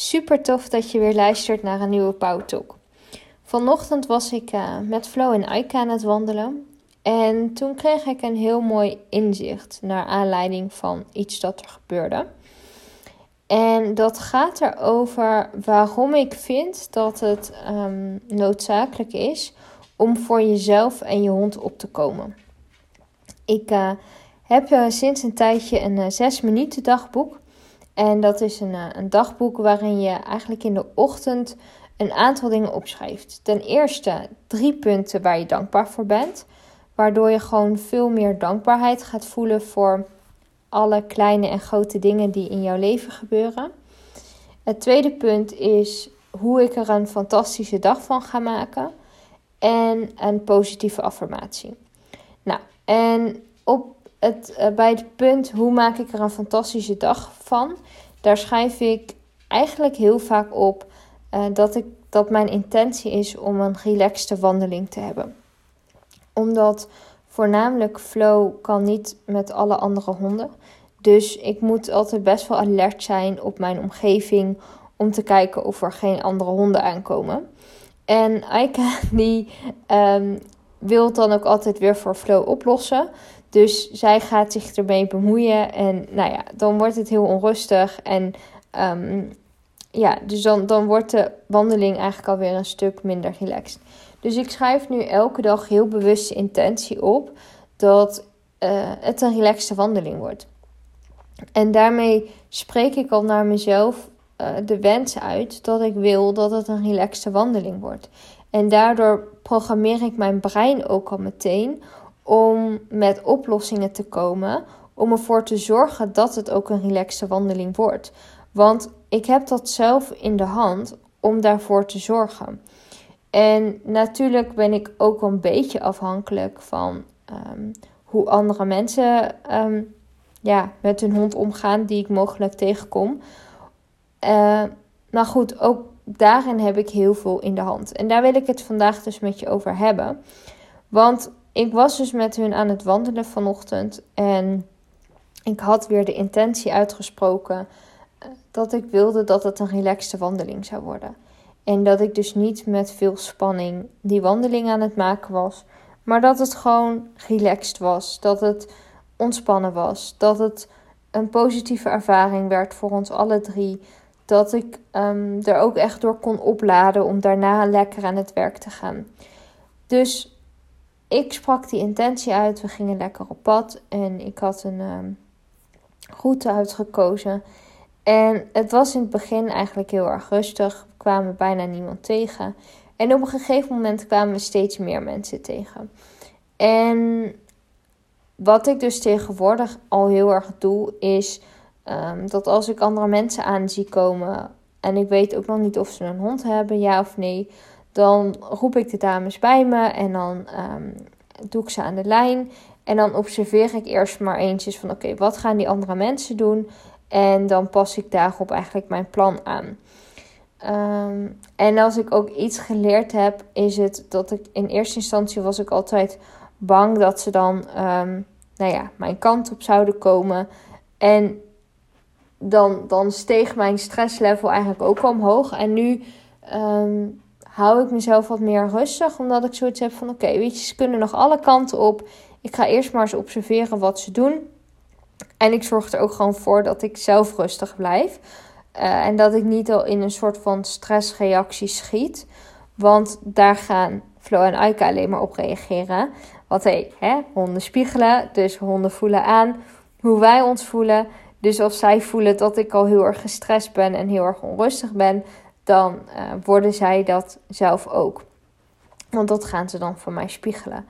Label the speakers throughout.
Speaker 1: Super tof dat je weer luistert naar een nieuwe Talk. Vanochtend was ik uh, met Flo en Aika aan het wandelen. En toen kreeg ik een heel mooi inzicht naar aanleiding van iets dat er gebeurde. En dat gaat erover waarom ik vind dat het um, noodzakelijk is om voor jezelf en je hond op te komen. Ik uh, heb uh, sinds een tijdje een 6 minuten dagboek. En dat is een, een dagboek waarin je eigenlijk in de ochtend een aantal dingen opschrijft. Ten eerste drie punten waar je dankbaar voor bent. Waardoor je gewoon veel meer dankbaarheid gaat voelen voor alle kleine en grote dingen die in jouw leven gebeuren. Het tweede punt is hoe ik er een fantastische dag van ga maken. En een positieve affirmatie. Nou, en op het, uh, bij het punt hoe maak ik er een fantastische dag van, daar schrijf ik eigenlijk heel vaak op uh, dat, ik, dat mijn intentie is om een relaxte wandeling te hebben. Omdat voornamelijk Flow kan niet met alle andere honden. Dus ik moet altijd best wel alert zijn op mijn omgeving om te kijken of er geen andere honden aankomen. En Aika die um, wil dan ook altijd weer voor Flow oplossen. Dus zij gaat zich ermee bemoeien. En nou ja, dan wordt het heel onrustig. En um, ja, dus dan, dan wordt de wandeling eigenlijk alweer een stuk minder relaxed. Dus ik schrijf nu elke dag heel bewust intentie op dat uh, het een relaxte wandeling wordt. En daarmee spreek ik al naar mezelf uh, de wens uit dat ik wil dat het een relaxte wandeling wordt. En daardoor programmeer ik mijn brein ook al meteen om met oplossingen te komen. Om ervoor te zorgen dat het ook een relaxte wandeling wordt. Want ik heb dat zelf in de hand om daarvoor te zorgen. En natuurlijk ben ik ook een beetje afhankelijk van um, hoe andere mensen um, ja, met hun hond omgaan die ik mogelijk tegenkom. Uh, maar goed, ook daarin heb ik heel veel in de hand. En daar wil ik het vandaag dus met je over hebben. Want ik was dus met hun aan het wandelen vanochtend. En ik had weer de intentie uitgesproken eh, dat ik wilde dat het een relaxte wandeling zou worden. En dat ik dus niet met veel spanning die wandeling aan het maken was. Maar dat het gewoon relaxed was. Dat het ontspannen was. Dat het een positieve ervaring werd voor ons alle drie. Dat ik um, er ook echt door kon opladen om daarna lekker aan het werk te gaan. Dus ik sprak die intentie uit. We gingen lekker op pad. En ik had een um, route uitgekozen. En het was in het begin eigenlijk heel erg rustig. We kwamen bijna niemand tegen. En op een gegeven moment kwamen we steeds meer mensen tegen. En wat ik dus tegenwoordig al heel erg doe, is um, dat als ik andere mensen aan zie komen en ik weet ook nog niet of ze een hond hebben, ja of nee, dan roep ik de dames bij me en dan um, doe ik ze aan de lijn. En dan observeer ik eerst maar eentjes van oké, wat gaan die andere mensen doen? En dan pas ik daarop eigenlijk mijn plan aan. Um, en als ik ook iets geleerd heb, is het dat ik in eerste instantie was ik altijd bang dat ze dan, um, nou ja, mijn kant op zouden komen. En dan, dan steeg mijn stresslevel eigenlijk ook omhoog. En nu hou ik mezelf wat meer rustig, omdat ik zoiets heb van: oké, okay, weet je, ze kunnen nog alle kanten op. Ik ga eerst maar eens observeren wat ze doen. En ik zorg er ook gewoon voor dat ik zelf rustig blijf. Uh, en dat ik niet al in een soort van stressreactie schiet. Want daar gaan Flo en Aika alleen maar op reageren. Want hé, hey, honden spiegelen, dus honden voelen aan hoe wij ons voelen. Dus als zij voelen dat ik al heel erg gestrest ben en heel erg onrustig ben, dan uh, worden zij dat zelf ook. Want dat gaan ze dan van mij spiegelen.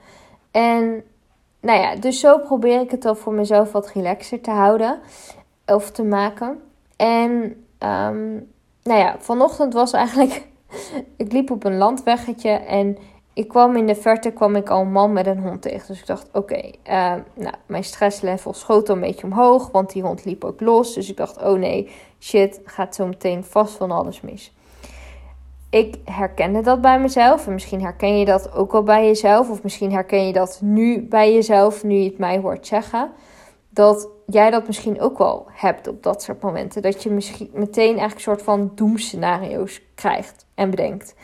Speaker 1: En nou ja, dus zo probeer ik het al voor mezelf wat relaxer te houden of te maken. En um, nou ja, vanochtend was eigenlijk. ik liep op een landweggetje en ik kwam in de verte kwam ik al een man met een hond tegen. Dus ik dacht, oké, uh, nou, mijn stresslevel schoot al een beetje omhoog, want die hond liep ook los. Dus ik dacht, oh nee, shit, gaat zo meteen vast van alles mis. Ik herkende dat bij mezelf en misschien herken je dat ook al bij jezelf, of misschien herken je dat nu bij jezelf, nu je het mij hoort zeggen. dat jij dat misschien ook wel hebt op dat soort momenten. Dat je misschien meteen eigenlijk een soort van doemscenario's krijgt en bedenkt.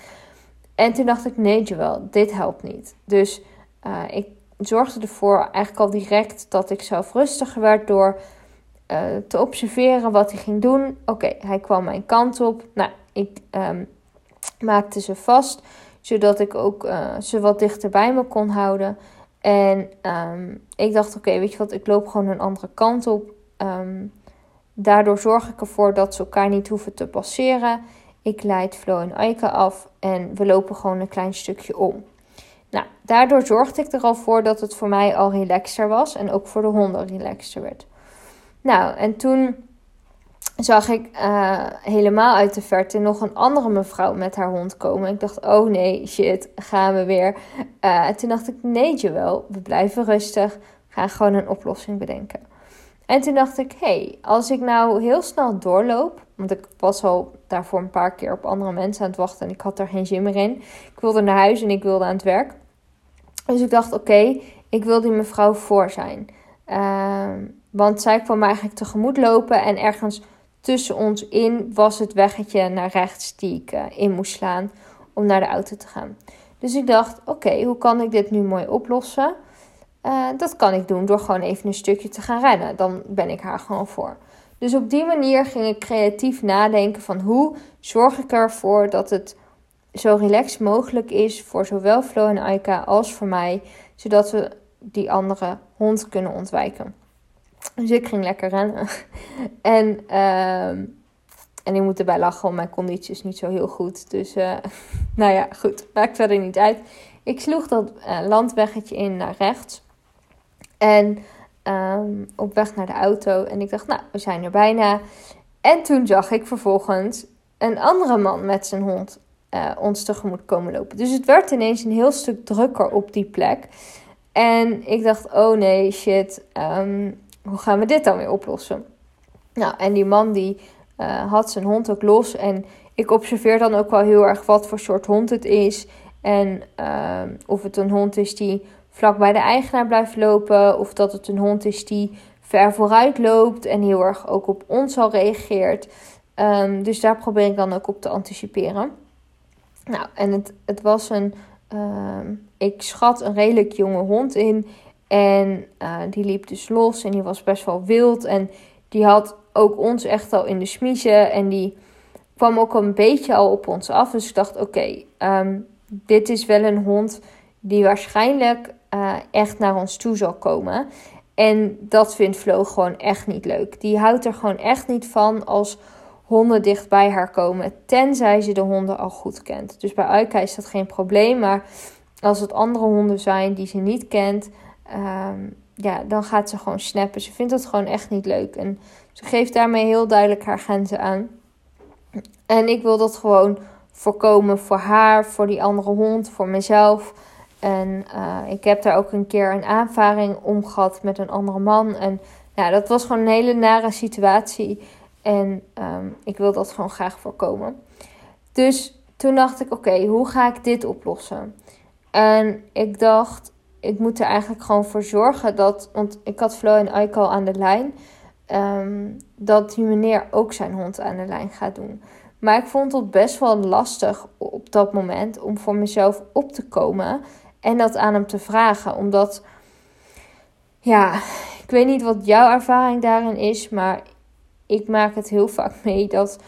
Speaker 1: En toen dacht ik, nee Joel, dit helpt niet. Dus uh, ik zorgde ervoor eigenlijk al direct dat ik zelf rustiger werd door uh, te observeren wat hij ging doen. Oké, hij kwam mijn kant op. Nou, ik um, maakte ze vast, zodat ik ook uh, ze wat dichter bij me kon houden. En um, ik dacht, oké, weet je wat, ik loop gewoon een andere kant op. Um, daardoor zorg ik ervoor dat ze elkaar niet hoeven te passeren. Ik leid Flo en Aika af en we lopen gewoon een klein stukje om. Nou, daardoor zorgde ik er al voor dat het voor mij al relaxter was en ook voor de honden relaxter werd. Nou, en toen zag ik uh, helemaal uit de verte nog een andere mevrouw met haar hond komen. Ik dacht, oh nee, shit, gaan we weer. Uh, toen dacht ik, nee Joel, we blijven rustig. Ga gewoon een oplossing bedenken. En toen dacht ik, hé, hey, als ik nou heel snel doorloop... Want ik was al daarvoor een paar keer op andere mensen aan het wachten... en ik had daar geen zin meer in. Ik wilde naar huis en ik wilde aan het werk. Dus ik dacht, oké, ik wil die mevrouw voor zijn. Uh, want zij kwam me eigenlijk tegemoet lopen en ergens tussen ons in was het weggetje naar rechts die ik uh, in moest slaan om naar de auto te gaan. Dus ik dacht, oké, hoe kan ik dit nu mooi oplossen? Uh, dat kan ik doen door gewoon even een stukje te gaan rennen. Dan ben ik haar gewoon voor. Dus op die manier ging ik creatief nadenken van hoe zorg ik ervoor dat het zo relaxed mogelijk is voor zowel Flo en Aika als voor mij, zodat we die andere hond kunnen ontwijken. Dus ik ging lekker rennen. en, uh, en ik moet erbij lachen, want mijn conditie is niet zo heel goed. Dus, uh, nou ja, goed. Maakt verder niet uit. Ik sloeg dat uh, landweggetje in naar rechts. En um, op weg naar de auto. En ik dacht, nou, we zijn er bijna. En toen zag ik vervolgens een andere man met zijn hond uh, ons tegemoet komen lopen. Dus het werd ineens een heel stuk drukker op die plek. En ik dacht, oh nee, shit. Um, hoe gaan we dit dan weer oplossen? Nou, en die man die uh, had zijn hond ook los. En ik observeer dan ook wel heel erg wat voor soort hond het is. En uh, of het een hond is die vlak bij de eigenaar blijft lopen. Of dat het een hond is die ver vooruit loopt en heel erg ook op ons al reageert. Um, dus daar probeer ik dan ook op te anticiperen. Nou, en het, het was een, uh, ik schat een redelijk jonge hond in. En uh, die liep dus los en die was best wel wild. En die had ook ons echt al in de smiezen. En die kwam ook een beetje al op ons af. Dus ik dacht, oké, um, dit is wel een hond die waarschijnlijk uh, echt naar ons toe zal komen. En dat vindt Flo gewoon echt niet leuk. Die houdt er gewoon echt niet van als honden dicht bij haar komen. Tenzij ze de honden al goed kent. Dus bij Aika is dat geen probleem. Maar als het andere honden zijn die ze niet kent, um, ja, dan gaat ze gewoon snappen. Ze vindt dat gewoon echt niet leuk. En ze geeft daarmee heel duidelijk haar grenzen aan. En ik wil dat gewoon voorkomen voor haar, voor die andere hond, voor mezelf. En uh, ik heb daar ook een keer een aanvaring om gehad met een andere man. En ja, dat was gewoon een hele nare situatie. En um, ik wil dat gewoon graag voorkomen. Dus toen dacht ik, oké, hoe ga ik dit oplossen? En ik dacht, ik moet er eigenlijk gewoon voor zorgen dat. Want ik had Flo en al aan de lijn. Um, dat die meneer ook zijn hond aan de lijn gaat doen. Maar ik vond het best wel lastig op dat moment om voor mezelf op te komen en dat aan hem te vragen. Omdat, ja, ik weet niet wat jouw ervaring daarin is, maar ik maak het heel vaak mee dat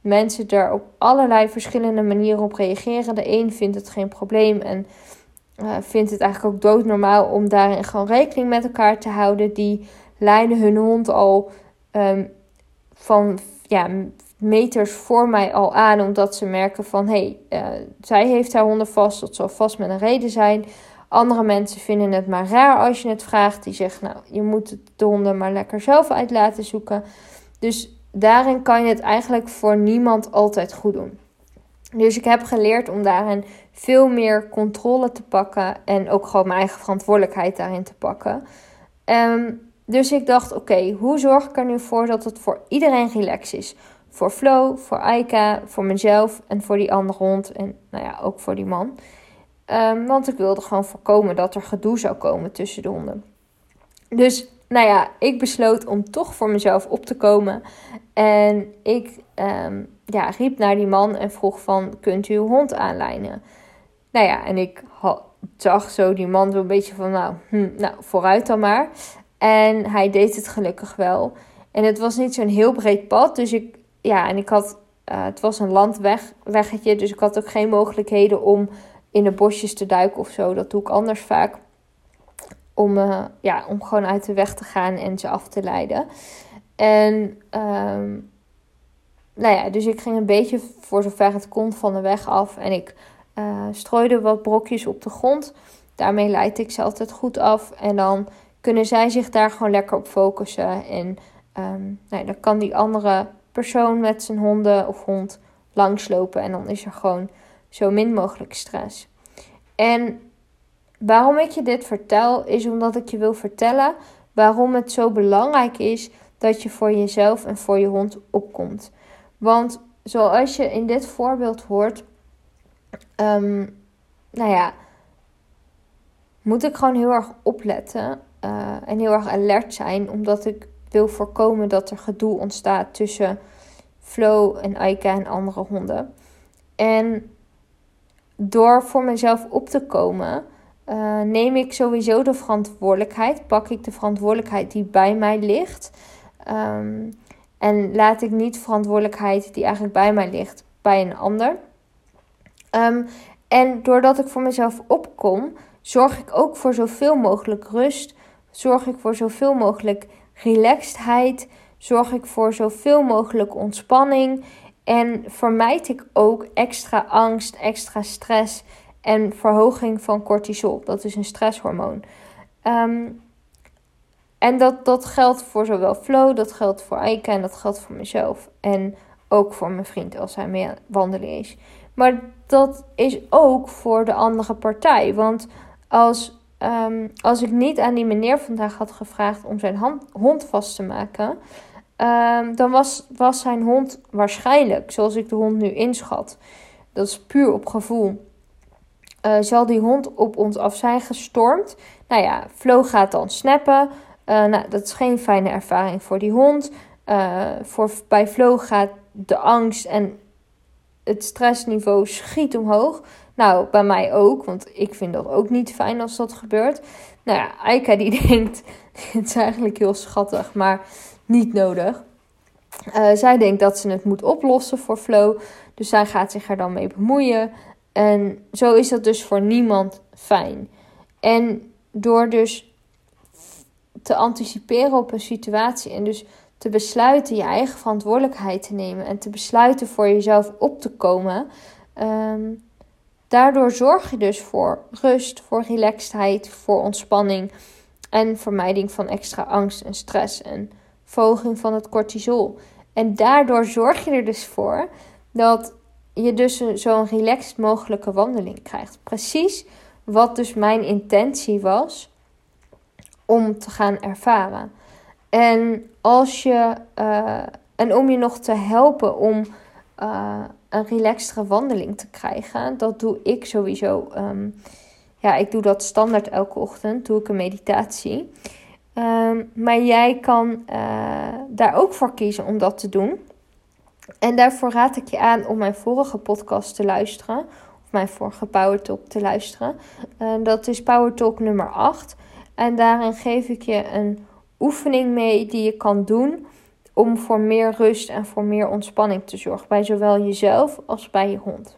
Speaker 1: mensen daar op allerlei verschillende manieren op reageren. De een vindt het geen probleem en uh, vindt het eigenlijk ook doodnormaal om daarin gewoon rekening met elkaar te houden. Die leiden hun hond al um, van ja, meters voor mij al aan, omdat ze merken van hé, hey, uh, zij heeft haar honden vast, dat zal vast met een reden zijn. Andere mensen vinden het maar raar als je het vraagt. Die zeggen, nou, je moet de honden maar lekker zelf uit laten zoeken. Dus daarin kan je het eigenlijk voor niemand altijd goed doen. Dus ik heb geleerd om daarin veel meer controle te pakken en ook gewoon mijn eigen verantwoordelijkheid daarin te pakken. Um, dus ik dacht, oké, hoe zorg ik er nu voor dat het voor iedereen relax is? Voor Flo, voor Aika, voor mezelf en voor die andere hond en nou ja, ook voor die man. Um, want ik wilde gewoon voorkomen dat er gedoe zou komen tussen de honden. Dus nou ja, ik besloot om toch voor mezelf op te komen. En ik ehm, ja, riep naar die man en vroeg van, kunt u uw hond aanlijnen? Nou ja, en ik zag zo die man zo een beetje van, nou, hm, nou, vooruit dan maar. En hij deed het gelukkig wel. En het was niet zo'n heel breed pad, dus ik, ja, en ik had, uh, het was een landweggetje, dus ik had ook geen mogelijkheden om in de bosjes te duiken of zo. Dat doe ik anders vaak. Om, uh, ja, om gewoon uit de weg te gaan en ze af te leiden. En um, nou ja, dus ik ging een beetje voor zover het kon van de weg af. En ik uh, strooide wat brokjes op de grond. Daarmee leid ik ze altijd goed af. En dan kunnen zij zich daar gewoon lekker op focussen. En um, nou dan kan die andere persoon met zijn honden of hond langslopen. En dan is er gewoon zo min mogelijk stress. En waarom ik je dit vertel, is omdat ik je wil vertellen waarom het zo belangrijk is dat je voor jezelf en voor je hond opkomt. Want zoals je in dit voorbeeld hoort, um, nou ja, moet ik gewoon heel erg opletten uh, en heel erg alert zijn, omdat ik wil voorkomen dat er gedoe ontstaat tussen Flo en Aika en andere honden. En door voor mezelf op te komen, uh, neem ik sowieso de verantwoordelijkheid, pak ik de verantwoordelijkheid die bij mij ligt. Um, en laat ik niet verantwoordelijkheid die eigenlijk bij mij ligt, bij een ander. Um, en doordat ik voor mezelf opkom, zorg ik ook voor zoveel mogelijk rust. Zorg ik voor zoveel mogelijk relaxedheid. Zorg ik voor zoveel mogelijk ontspanning. En vermijd ik ook extra angst, extra stress en verhoging van cortisol. Dat is een stresshormoon. Um, en dat, dat geldt voor zowel Flo, dat geldt voor Eike en dat geldt voor mezelf. En ook voor mijn vriend als hij mee wandelen is. Maar dat is ook voor de andere partij. Want als, um, als ik niet aan die meneer vandaag had gevraagd om zijn hond vast te maken, um, dan was, was zijn hond waarschijnlijk, zoals ik de hond nu inschat, dat is puur op gevoel, uh, zal die hond op ons af zijn gestormd. Nou ja, Flo gaat dan snappen. Uh, nou, dat is geen fijne ervaring voor die hond. Uh, voor, bij Flo gaat de angst en het stressniveau schiet omhoog. Nou, bij mij ook, want ik vind dat ook niet fijn als dat gebeurt. Nou ja, Aika die denkt, het is eigenlijk heel schattig, maar niet nodig. Uh, zij denkt dat ze het moet oplossen voor Flo, dus zij gaat zich er dan mee bemoeien. En zo is dat dus voor niemand fijn. En door dus te anticiperen op een situatie en dus te besluiten je eigen verantwoordelijkheid te nemen en te besluiten voor jezelf op te komen. Ehm, daardoor zorg je dus voor rust, voor relaxedheid, voor ontspanning en vermijding van extra angst en stress en verhoging van het cortisol. En daardoor zorg je er dus voor dat je dus zo'n relaxed mogelijke wandeling krijgt. Precies wat dus mijn intentie was om te gaan ervaren. En als je uh, en om je nog te helpen om uh, een relaxtere wandeling te krijgen, dat doe ik sowieso. Um, ja, ik doe dat standaard elke ochtend. Doe ik een meditatie. Um, maar jij kan uh, daar ook voor kiezen om dat te doen. En daarvoor raad ik je aan om mijn vorige podcast te luisteren. Of mijn vorige Power Talk te luisteren. Uh, dat is Power Talk nummer 8. En daarin geef ik je een oefening mee die je kan doen om voor meer rust en voor meer ontspanning te zorgen bij zowel jezelf als bij je hond.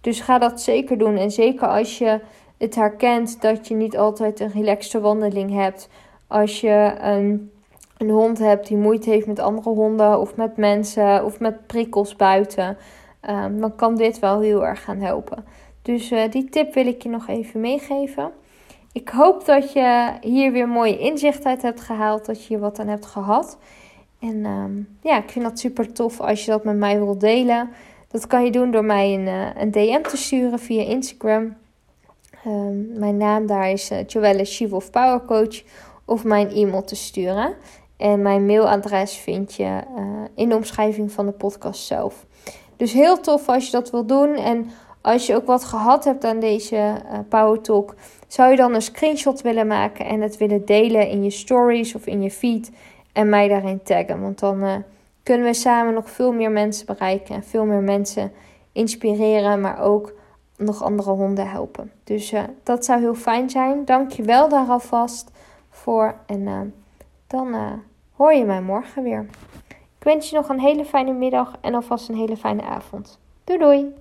Speaker 1: Dus ga dat zeker doen. En zeker als je het herkent dat je niet altijd een relaxte wandeling hebt. Als je een, een hond hebt die moeite heeft met andere honden of met mensen of met prikkels buiten. Um, dan kan dit wel heel erg gaan helpen. Dus uh, die tip wil ik je nog even meegeven. Ik hoop dat je hier weer mooie inzicht uit hebt gehaald. Dat je hier wat aan hebt gehad. En um, ja, ik vind dat super tof als je dat met mij wilt delen. Dat kan je doen door mij een, uh, een DM te sturen via Instagram. Um, mijn naam daar is uh, Joelle Shivov Power Coach. Of mijn e-mail te sturen. En mijn mailadres vind je uh, in de omschrijving van de podcast zelf. Dus heel tof als je dat wilt doen. En Als je ook wat gehad hebt aan deze uh, Power Talk, zou je dan een screenshot willen maken en het willen delen in je stories of in je feed en mij daarin taggen. Want dan uh, kunnen we samen nog veel meer mensen bereiken en veel meer mensen inspireren, maar ook nog andere honden helpen. Dus uh, dat zou heel fijn zijn. Dank je wel daar alvast voor. En dan hoor je mij morgen weer. Ik wens je nog een hele fijne middag en alvast een hele fijne avond. Doei doei!